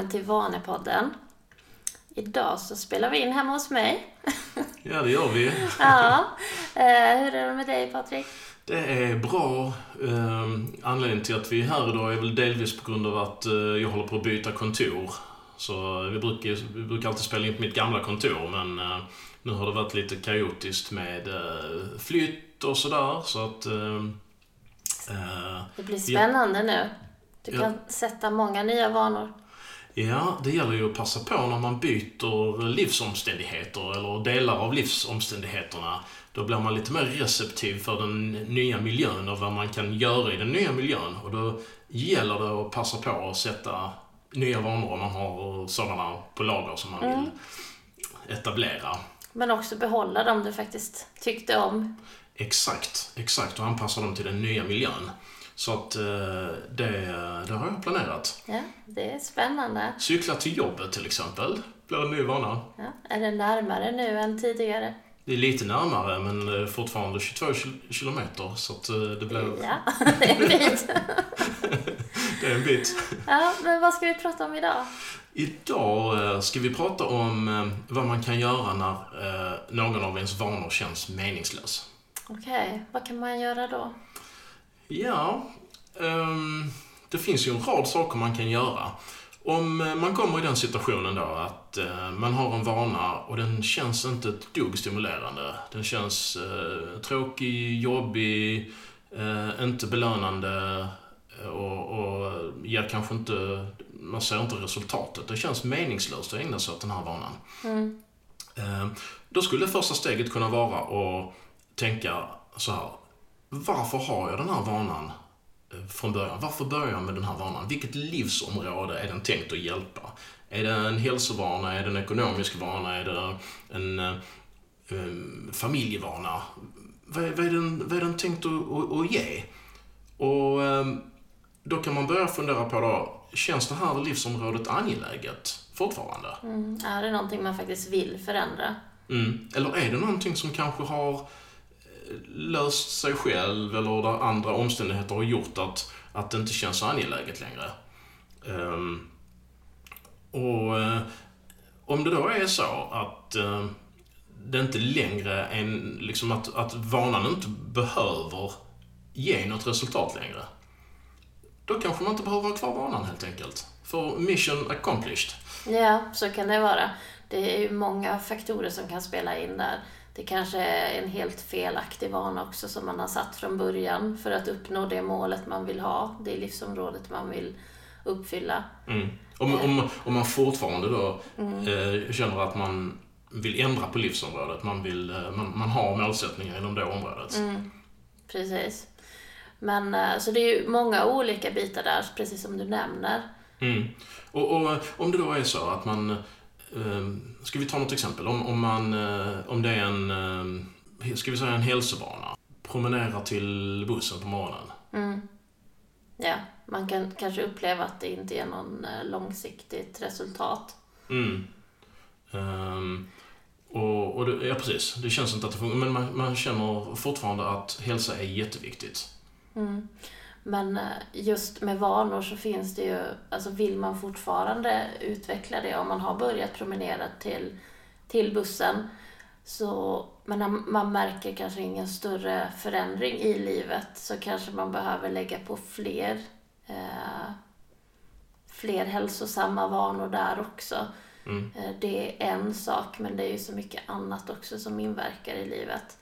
Välkommen till Vanepodden. Idag så spelar vi in hemma hos mig. Ja, det gör vi. ja. Eh, hur är det med dig Patrik? Det är bra. Eh, anledningen till att vi är här idag är väl delvis på grund av att eh, jag håller på att byta kontor. Så vi brukar, vi brukar alltid spela in på mitt gamla kontor, men eh, nu har det varit lite kaotiskt med flytt och sådär. Så att... Eh, eh, Det blir spännande nu. Du Ja. kan sätta många nya vanor. Ja, det gäller ju att passa på när man byter livsomständigheter eller delar av livsomständigheterna. Då blir man lite mer receptiv för den nya miljön och vad man kan göra i den nya miljön. Och då gäller det att passa på att sätta nya vanor om man har sådana på lager som man vill etablera. Men också behålla dem du faktiskt tyckte om. Exakt, exakt. Och anpassa dem till den nya miljön. Så att eh, det, det har jag planerat. Ja, det är spännande. Cykla till jobbet till exempel. Blir en ny vana. Ja. Är det närmare nu än tidigare? Det är lite närmare, men eh, fortfarande 22 kil- kilometer. Så att eh, det blir... Ja, det är en bit. Det är en bit. Ja, men vad ska vi prata om idag? Idag ska vi prata om vad man kan göra när någon av ens vanor känns meningslös. Okej, vad kan man göra då? Ja, ehm, det finns ju en rad saker man kan göra. Om eh, man kommer i den situationen då att eh, man har en vana och den känns inte ett dugg stimulerande. Den känns eh, tråkig, jobbig, eh, inte belönande eh, och, och ger kanske inte, man ser inte resultatet. Det känns meningslöst att ägna sig åt den här vanan. Mm. Eh, Då skulle första steget kunna vara att tänka så här. Varför har jag den här vanan eh, från början? Varför börjar jag med den här vanan? Vilket livsområde är den tänkt att hjälpa? Är det en hälsovana? Är det en ekonomisk vana? Är det en eh, eh, familjevana? Vad är, vad, är den, vad är den tänkt att, att, att ge? Och då kan man börja fundera på då, känns det här livsområdet angeläget fortfarande? Mm. Är det någonting man faktiskt vill förändra? Mm. Eller är det någonting som kanske har löst sig själv eller där andra omständigheter har gjort att, att det inte känns så angeläget längre? Um, och eh, om det då är så att uh, det inte längre är en, liksom att, att vanan inte behöver ge något resultat längre. Då kanske man inte behöver ha kvar vanan helt enkelt. För mission accomplished. Ja, så kan det vara. Det är ju många faktorer som kan spela in där. Det kanske är en helt felaktig vana också som man har satt från början för att uppnå det målet man vill ha, det livsområdet man vill uppfylla. Mm. Om, om, om man fortfarande då eh, känner att man vill ändra på livsområdet, man, vill, eh, man, man har målsättningar inom det området. Precis. Men eh, så det är ju många olika bitar där, precis som du nämner. Mm. Och, och om det då är så att man, eh, ska vi ta något exempel, om, om, man, eh, om det är en, eh, ska vi säga en hälsovana, promenera till bussen på morgonen. Ja, man kan kanske uppleva att det inte ger någon eh, långsiktigt resultat. Mm. Ehm, och, och det, ja, precis. Det känns inte att det funkar, men man, man känner fortfarande att hälsa är jätteviktigt. Men eh, just med vanor så finns det ju, alltså vill man fortfarande utveckla det om man har börjat promenera till, till bussen så, men man märker kanske ingen större förändring i livet så kanske man behöver lägga på fler, eh, fler hälsosamma vanor där också. Mm. Eh, det är en sak men det är ju så mycket annat också som inverkar i livet.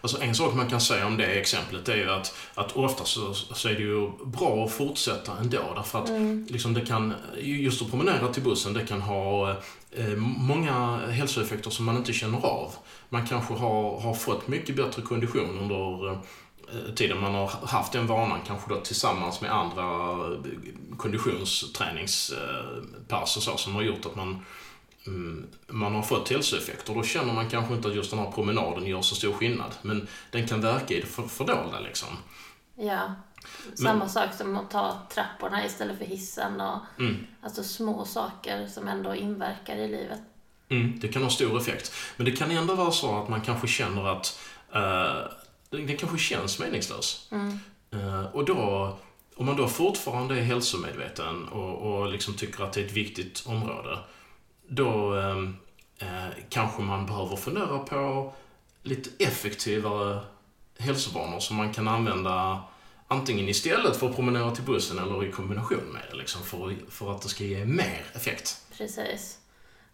Alltså en sak man kan säga om det exemplet är ju att, att ofta så, så är det ju bra att fortsätta ändå. Därför att liksom det kan, just att promenera till bussen, det kan ha eh, många hälsoeffekter som man inte känner av. Man kanske har, har fått mycket bättre kondition under eh, tiden man har haft den vanan, kanske då tillsammans med andra eh, konditionsträningspass och så, som har gjort att man mm, man har fått hälsoeffekter. Då känner man kanske inte att just den här promenaden gör så stor skillnad. Men den kan verka i det för, fördolda liksom. Ja. Samma sak som att ta trapporna istället för hissen och Mm. alltså små saker som ändå inverkar i livet. Mm, det kan ha stor effekt. Men det kan ändå vara så att man kanske känner att eh, det, det kanske känns meningslös. Eh, och då om man då fortfarande är hälsomedveten och, och liksom tycker att det är ett viktigt område, då ehm, eh, kanske man behöver fundera på lite effektivare hälsovanor som man kan använda antingen istället för att promenera till bussen eller i kombination med det, liksom, för, för att det ska ge mer effekt. Precis.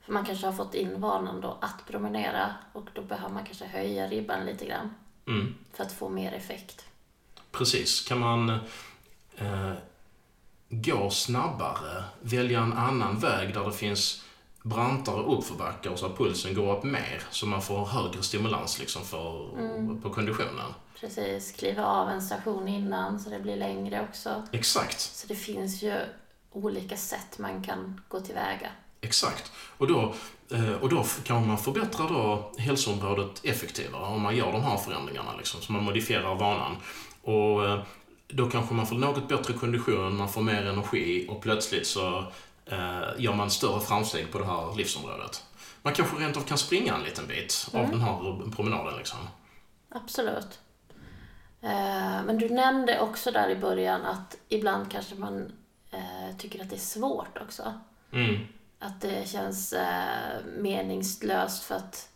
För man kanske har fått in vanan då att promenera och då behöver man kanske höja ribban lite grann Mm. för att få mer effekt. Precis. Kan man eh, gå snabbare, välja en annan väg där det finns brantare uppförbackar så att pulsen går upp mer så man får högre stimulans liksom för, på konditionen. Precis, kliva av en station innan så det blir längre också. Exakt. Så det finns ju olika sätt man kan gå tillväga. Exakt. Och då, eh, och då kan man förbättra då hälsoområdet effektivare om man gör de här förändringarna. Liksom, så man modifierar vanan. Och eh, då kanske man får något bättre kondition, man får mer energi och plötsligt så eh, gör man större framsteg på det här livsområdet. Man kanske rent av kan springa en liten bit av den här promenaden. Liksom. Absolut. Eh, Men du nämnde också där i början att ibland kanske man eh, tycker att det är svårt också. Mm. Att det känns eh, meningslöst för att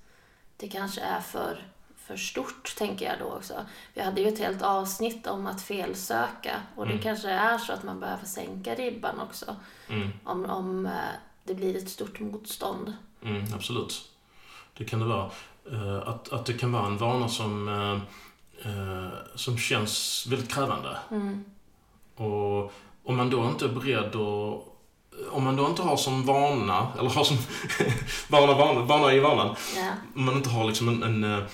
det kanske är för, för stort, tänker jag då också. Vi hade ju ett helt avsnitt om att felsöka och det kanske är så att man behöver sänka ribban också. Mm. Om, om eh, det blir ett stort motstånd. Mm, absolut. Det kan det vara. Eh, att, att det kan vara en vana som, eh, som känns väldigt krävande. Och om man då inte är beredd att om man då inte har som vana, eller har som vana, vana, vana i vanan, Ja. om man inte har liksom en, en,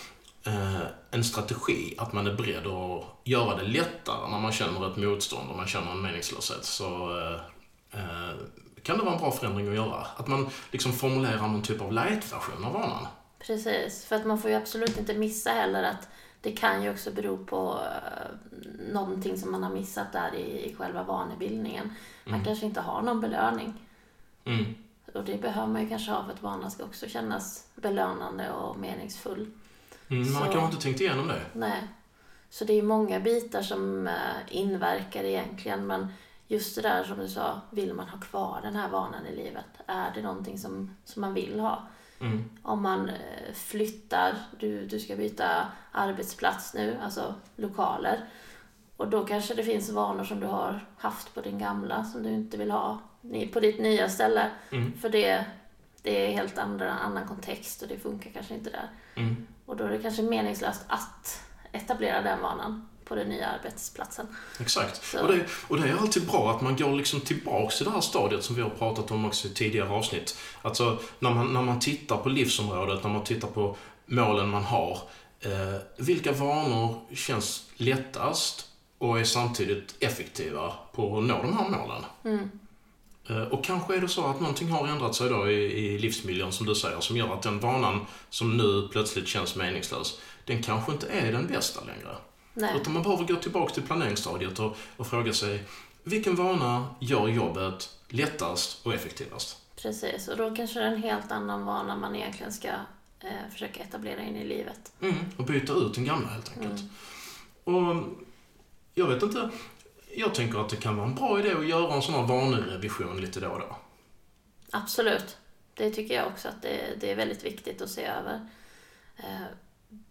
en strategi att man är beredd att göra det lättare när man känner ett motstånd och man känner en meningslöshet så eh, eh, kan det vara en bra förändring att göra. Att man liksom formulerar någon typ av light-version av vanan. Precis, för att man får ju absolut inte missa heller att det kan ju också bero på eh, någonting som man har missat där i, själva vanebildningen. Man kanske inte har någon belöning. Mm. Och det behöver man ju kanske ha för att vanan ska också kännas belönande och meningsfull. Mm, man Så- kanske inte tänkt igenom det. Nej. Så det är många bitar som eh, inverkar egentligen. Men just det där som du sa, vill man ha kvar den här vanan i livet? Är det någonting som, som man vill ha? Mm. Om man eh, flyttar, du, du ska byta arbetsplats nu, alltså lokaler. Och då kanske det finns vanor som du har haft på din gamla som du inte vill ha på ditt nya ställe. Mm. För det, det är helt andra, annan kontext och det funkar kanske inte där. Mm. Och då är det kanske meningslöst att etablera den vanan på den nya arbetsplatsen. Exakt. Så- Och det, och det är alltid bra att man går liksom tillbaks till det här stadiet som vi har pratat om också i tidigare avsnitt. Alltså när man, när man tittar på livsområdet, när man tittar på målen man har. Eh, vilka vanor känns lättast och är samtidigt effektiva på att nå de här målen? Eh, Och kanske är det så att någonting har ändrat sig då i, i livsmiljön som du säger, som gör att den vanan som nu plötsligt känns meningslös, den kanske inte är den bästa längre. Nej, Utan man behöver gå tillbaka till planeringsstadiet och, och fråga sig vilken vana gör jobbet lättast och effektivast? precis. Och då kanske det är en helt annan vana man egentligen ska eh, försöka etablera in i livet. Mm, och byta ut den gamla helt enkelt. Och jag vet inte, jag tänker att det kan vara en bra idé att göra en sån här vanerevision lite då och då. Absolut. Det tycker jag också att det, det är väldigt viktigt att se över. Eh,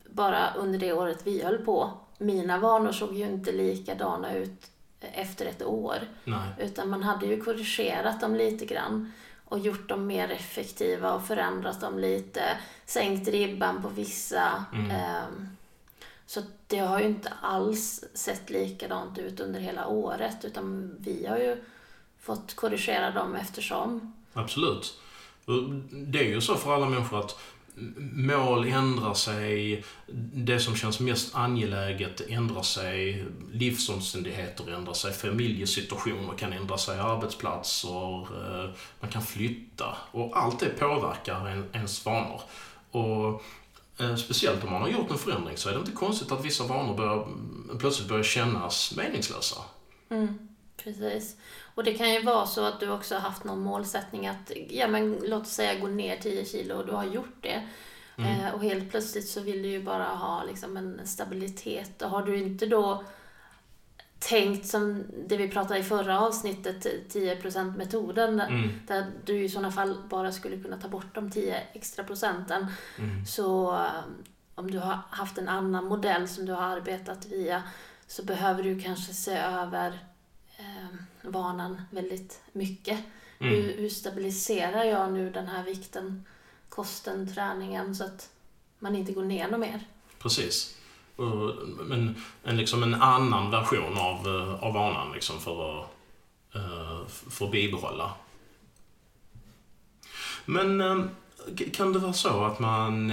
bara under det året vi höll på, mina vanor såg ju inte likadana ut efter ett år. Nej. Utan man hade ju korrigerat dem lite grann och gjort dem mer effektiva och förändrat dem lite. Sänkt ribban på vissa. Ehm, så det har ju inte alls sett likadant ut under hela året utan vi har ju fått korrigera dem eftersom. Absolut. Det är ju så för alla människor att mål ändrar sig, det som känns mest angeläget ändrar sig, livsomständigheter ändrar sig, familjesituationer kan ändra sig, arbetsplatser, eh, man kan flytta och allt det påverkar ens vanor. Och speciellt om man har gjort en förändring så är det inte konstigt att vissa vanor börjar, plötsligt börjar kännas meningslösa. Precis. Och det kan ju vara så att du också har haft någon målsättning att, ja men låt oss säga gå ner 10 kilo och du har gjort det. Eh, och helt plötsligt så vill du ju bara ha liksom en stabilitet. Och har du inte då tänkt som det vi pratade i förra avsnittet, 10% metoden, Mm. där du i sådana fall bara skulle kunna ta bort de 10 extra procenten. Mm. Så eh, om du har haft en annan modell som du har arbetat via så behöver du kanske se över eh, vanan väldigt mycket. Mm. Hur, hur stabiliserar jag nu den här vikten, kosten, träningen så att man inte går ner något mer? Precis. Och, Men en, liksom en annan version av, eh, av vanan liksom för, att, eh, för att bibehålla. Men kan det vara så att man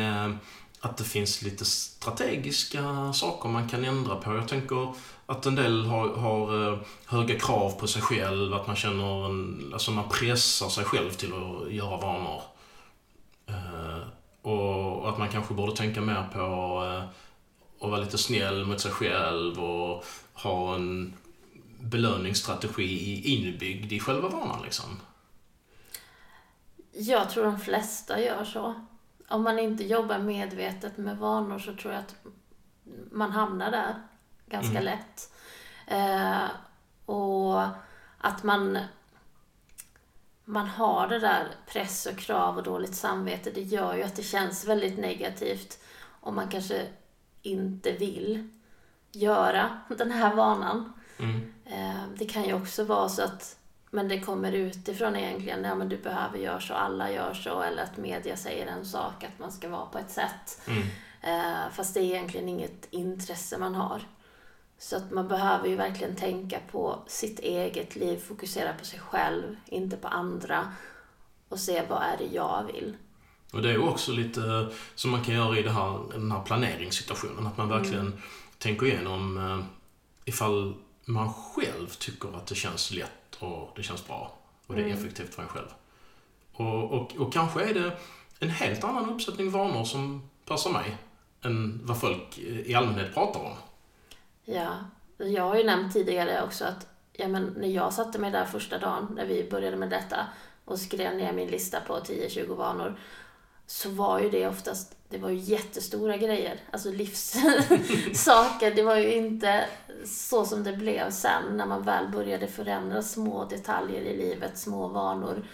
att det finns lite strategiska saker man kan ändra på? Jag tänker att en del har, har höga krav på sig själv, att man känner en, alltså man pressar sig själv till att göra vanor. Och att man kanske borde tänka mer på att vara lite snäll mot sig själv och ha en belöningsstrategi inbyggd i själva vanan liksom. Jag tror de flesta gör så. Om man inte jobbar medvetet med vanor så tror jag att man hamnar där ganska Mm. lätt. Eh, och att man, man har det där press och krav och dåligt samvete, det gör ju att det känns väldigt negativt om man kanske inte vill göra den här vanan. Mm. Eh, Det kan ju också vara så att men det kommer utifrån egentligen, ja men du behöver göra så, alla gör så, eller att media säger en sak, att man ska vara på ett sätt. Mm. Eh, fast det är egentligen inget intresse man har. Så att man behöver ju verkligen tänka på sitt eget liv, fokusera på sig själv, inte på andra. Och se vad är det jag vill. Och det är ju också lite som man kan göra i här, den här planeringssituationen. Att man verkligen tänker igenom eh, ifall man själv tycker att det känns lätt och det känns bra och det är Mm. effektivt för en själv. Och, och, och kanske är det en helt annan uppsättning vanor som passar mig än vad folk i allmänhet pratar om. Ja, jag har ju nämnt tidigare också att ja, men när jag satte mig där första dagen när vi började med detta och skrev ner min lista på 10-20 vanor så var ju det oftast, det var ju jättestora grejer, alltså livssaker. Det var ju inte så som det blev sen när man väl började förändra små detaljer i livet, små vanor.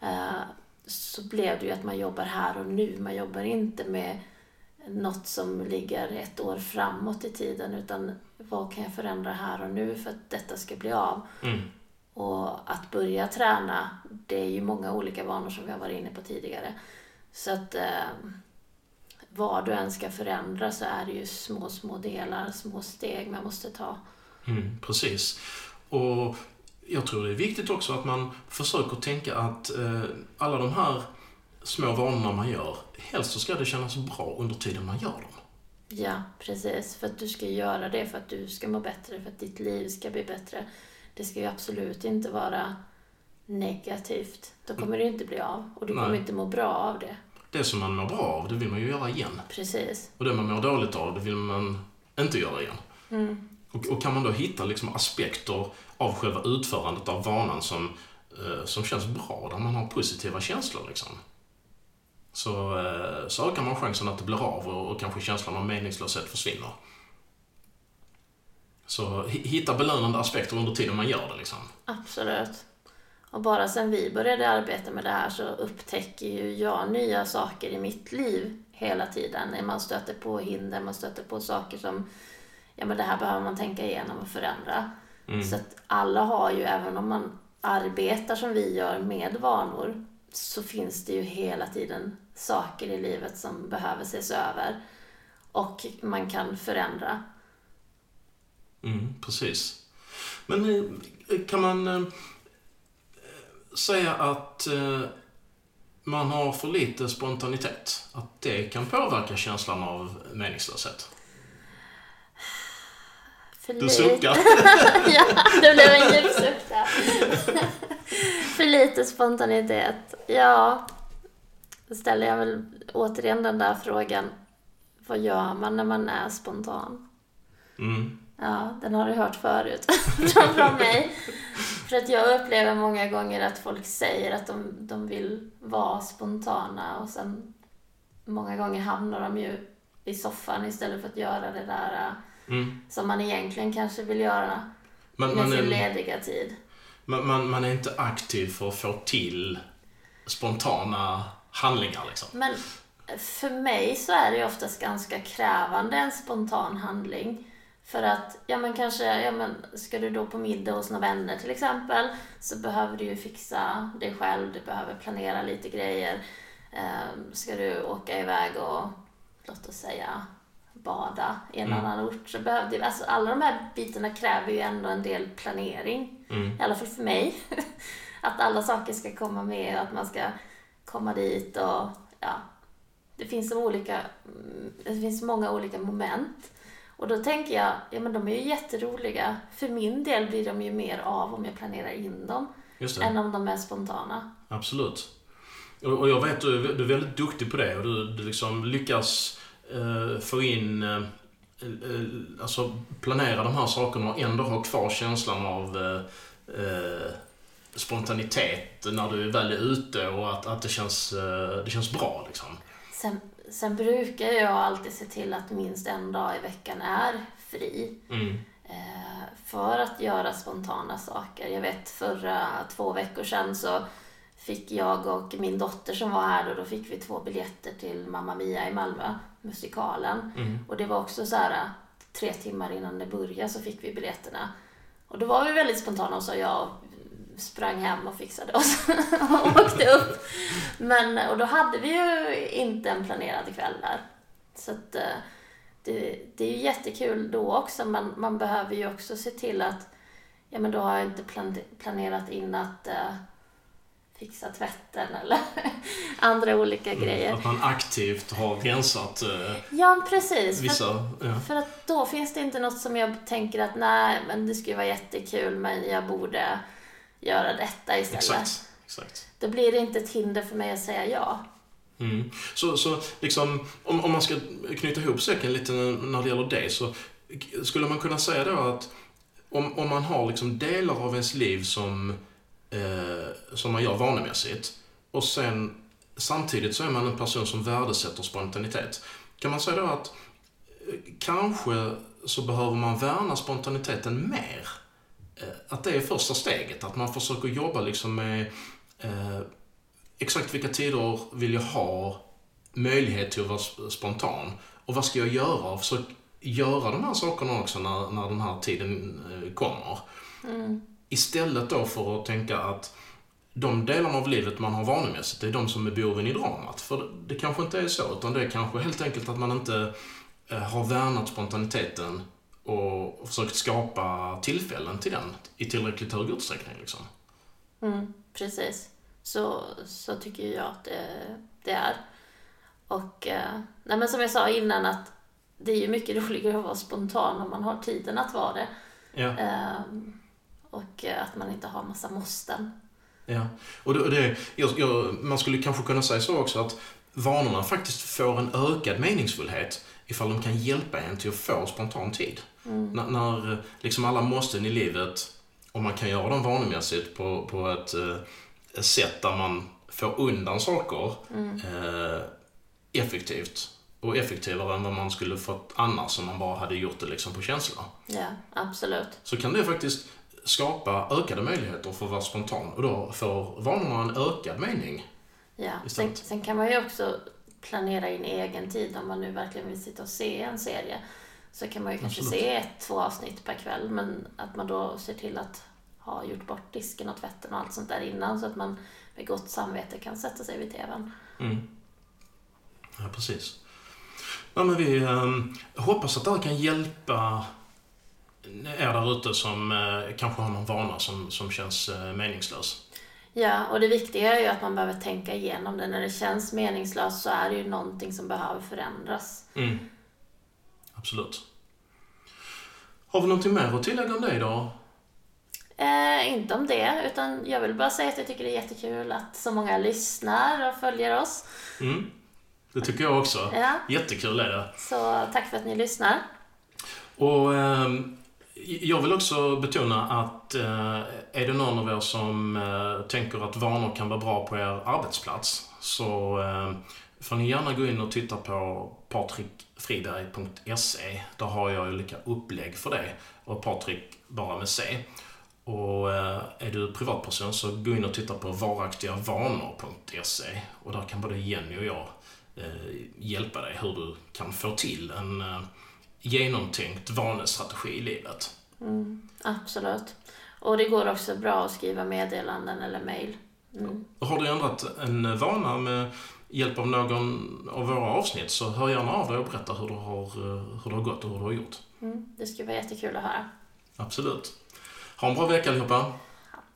Eh, Så blev det ju att man jobbar här och nu, man jobbar inte med något som ligger ett år framåt i tiden utan vad kan jag förändra här och nu för att detta ska bli av? Mm. Och att börja träna, det är ju många olika vanor som vi har varit inne på tidigare. Så att eh, vad du än ska förändra så är det ju små, små delar, små steg man måste ta. Mm, precis. Och jag tror det är viktigt också att man försöker tänka att eh, alla de här små vanorna man gör, helst så ska det kännas bra under tiden man gör dem. Ja, precis. För att du ska göra det för att du ska må bättre, för att ditt liv ska bli bättre. Det ska ju absolut inte vara negativt. Då kommer det inte bli av och du Nej. kommer inte må bra av det. Det som man mår bra av, det vill man ju göra igen. Precis. Och det man mår dåligt av, det vill man inte göra igen. Mm. Och, och kan man då hitta liksom aspekter av själva utförandet av vanan som, eh, som känns bra, där man har positiva känslor liksom. Så, eh, så ökar man chansen att det blir av och, och kanske känslan av meningslöshet försvinner. Så hi- hitta belönande aspekter under tiden man gör det liksom. Absolut. Och bara sen vi började arbeta med det här så upptäcker ju jag nya saker i mitt liv hela tiden. Man stöter på hinder, man stöter på saker som, ja men det här behöver man tänka igenom och förändra. Mm. Så att alla har ju, även om man arbetar som vi gör med vanor, så finns det ju hela tiden saker i livet som behöver ses över. Och man kan förändra. Mm, precis. Men eh, kan man eh, säga att eh, man har för lite spontanitet? Att det kan påverka känslan av meningslöshet? För Du suckar. ja, det blev en djup suck där. För lite spontanitet. Ja, då ställer jag väl återigen den där frågan. Vad gör man när man är spontan? Mm. Ja, den har du hört förut från, mig. För att jag upplever många gånger att folk säger att de, de vill vara spontana och sen många gånger hamnar de ju i soffan istället för att göra det där äh, Mm. som man egentligen kanske vill göra. Man, med man, sin är, lediga tid. man, man, man är inte aktiv för att få till spontana handlingar liksom. Men för mig så är det ju oftast ganska krävande en spontan handling. För att, ja men kanske, ja men ska du då på middag hos några vänner till exempel så behöver du ju fixa dig själv, du behöver planera lite grejer. Ehm, ska du åka iväg och, låt oss säga, bada i en Mm. annan ort så behöver du, alltså alla de här bitarna kräver ju ändå en del planering. Mm. I alla fall för mig. att alla saker ska komma med och att man ska komma dit och ja. Det finns, så olika, mm, det finns många olika moment. Och då tänker jag, ja men de är ju jätteroliga. För min del blir de ju mer av om jag planerar in dem än om de är spontana. Absolut. Och, och jag vet du, du är väldigt duktig på det och du, du liksom lyckas eh, få in, eh, eh, alltså planera de här sakerna och ändå ha kvar känslan av eh, eh, spontanitet när du väl är ute och att, att det, känns, eh, det känns bra liksom. Sen, sen brukar jag alltid se till att minst en dag i veckan är fri. Mm. Eh, för att göra spontana saker. Jag vet förra två veckor sedan så fick jag och min dotter som var här och då fick vi två biljetter till Mamma Mia i Malmö, musikalen. Mm. Och det var också så här tre timmar innan det började så fick vi biljetterna. Och då var vi väldigt spontana och sa ja sprang hem och fixade oss och åkte upp. Men, och då hade vi ju inte en planerad kväll där. Så att, eh, det, det är ju jättekul då också. Man, man behöver ju också se till att, ja men då har jag inte plan, planerat in att eh, fixa tvätten eller andra olika grejer. Att man aktivt har rensat eh, Ja, precis. För, vissa... Ja. för att då finns det inte något som jag tänker att nej, men det skulle vara jättekul men jag borde göra detta istället. Exakt. Exakt. Då blir det inte ett hinder för mig att säga ja. Mm. Så, så liksom, om, om man ska knyta ihop säcken lite när det gäller det så skulle man kunna säga då att om, om man har liksom delar av ens liv som, eh, som man gör vanemässigt och sen samtidigt så är man en person som värdesätter spontanitet. Kan man säga då att eh, kanske så behöver man värna spontaniteten mer? Eh, att det är första steget, att man försöker jobba liksom med eh, exakt vilka tider vill jag ha möjlighet till att vara sp- spontan? Och vad ska jag göra? Och försök göra de här sakerna också när, när den här tiden eh, kommer. Istället då för att tänka att de delarna av livet man har vanemässigt, det är de som är boven i dramat. För det, det kanske inte är så, utan det är kanske helt enkelt att man inte eh, har värnat spontaniteten och, och försökt skapa tillfällen till den i tillräckligt hög utsträckning. Liksom. Mm, precis. Så, så tycker jag att det, det är. Och eh, nej men som jag sa innan att det är ju mycket roligare att vara spontan om man har tiden att vara det. Ja. Ehm, och eh, att man inte har massa måsten. Ja, och det, det, jag, jag, man skulle kanske kunna säga så också att vanorna faktiskt får en ökad meningsfullhet ifall de kan hjälpa en till att få spontan tid. När, när eh, liksom alla måsten i livet, om man kan göra dem vanemässigt på, på ett eh, sätt där man får undan saker eh, effektivt och effektivare än vad man skulle fått annars om man bara hade gjort det liksom på känsla. Ja, absolut. Så kan det faktiskt skapa ökade möjligheter för att vara spontan och då får vanorna en ökad mening. Ja. Sen, sen kan man ju också planera in egen tid om man nu verkligen vill sitta och se en serie. Så kan man ju kanske Absolut. se ett, två avsnitt per kväll men att man då ser till att ha gjort bort disken och tvätten och allt sånt där innan så att man med gott samvete kan sätta sig vid TVn. Mm. Ja, precis. Ja, men vi ehm, hoppas att det här kan hjälpa er där ute som eh, kanske har någon vana som, som känns eh, meningslös. Ja, och det viktiga är ju att man behöver tänka igenom det. När det känns meningslöst så är det ju någonting som behöver förändras. Mm. Absolut. Har vi någonting mer att tillägga om det idag? Eh, inte om det, utan jag vill bara säga att jag tycker det är jättekul att så många lyssnar och följer oss. Mm. Det tycker jag också. Ja. Jättekul är det. Så tack för att ni lyssnar. Och ehm, jag vill också betona att eh, är det någon av er som eh, tänker att vanor kan vara bra på er arbetsplats så eh, får ni gärna gå in och titta på patrikfriberg.se. Där har jag olika upplägg för det. Och Patrik bara med C. Och eh, är du privatperson så gå in och titta på varaktigavanor.se. Och där kan både Jenny och jag eh, hjälpa dig hur du kan få till en eh, genomtänkt vanestrategi i livet. Mm, absolut. Och det går också bra att skriva meddelanden eller mejl. Mm. Har du ändrat en vana med hjälp av någon av våra avsnitt så hör gärna av dig och berätta hur det har, hur det har gått och hur du har gjort. Mm, det skulle vara jättekul att höra. Absolut. Ha en bra vecka allihopa.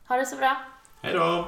Ha det så bra. Hej då!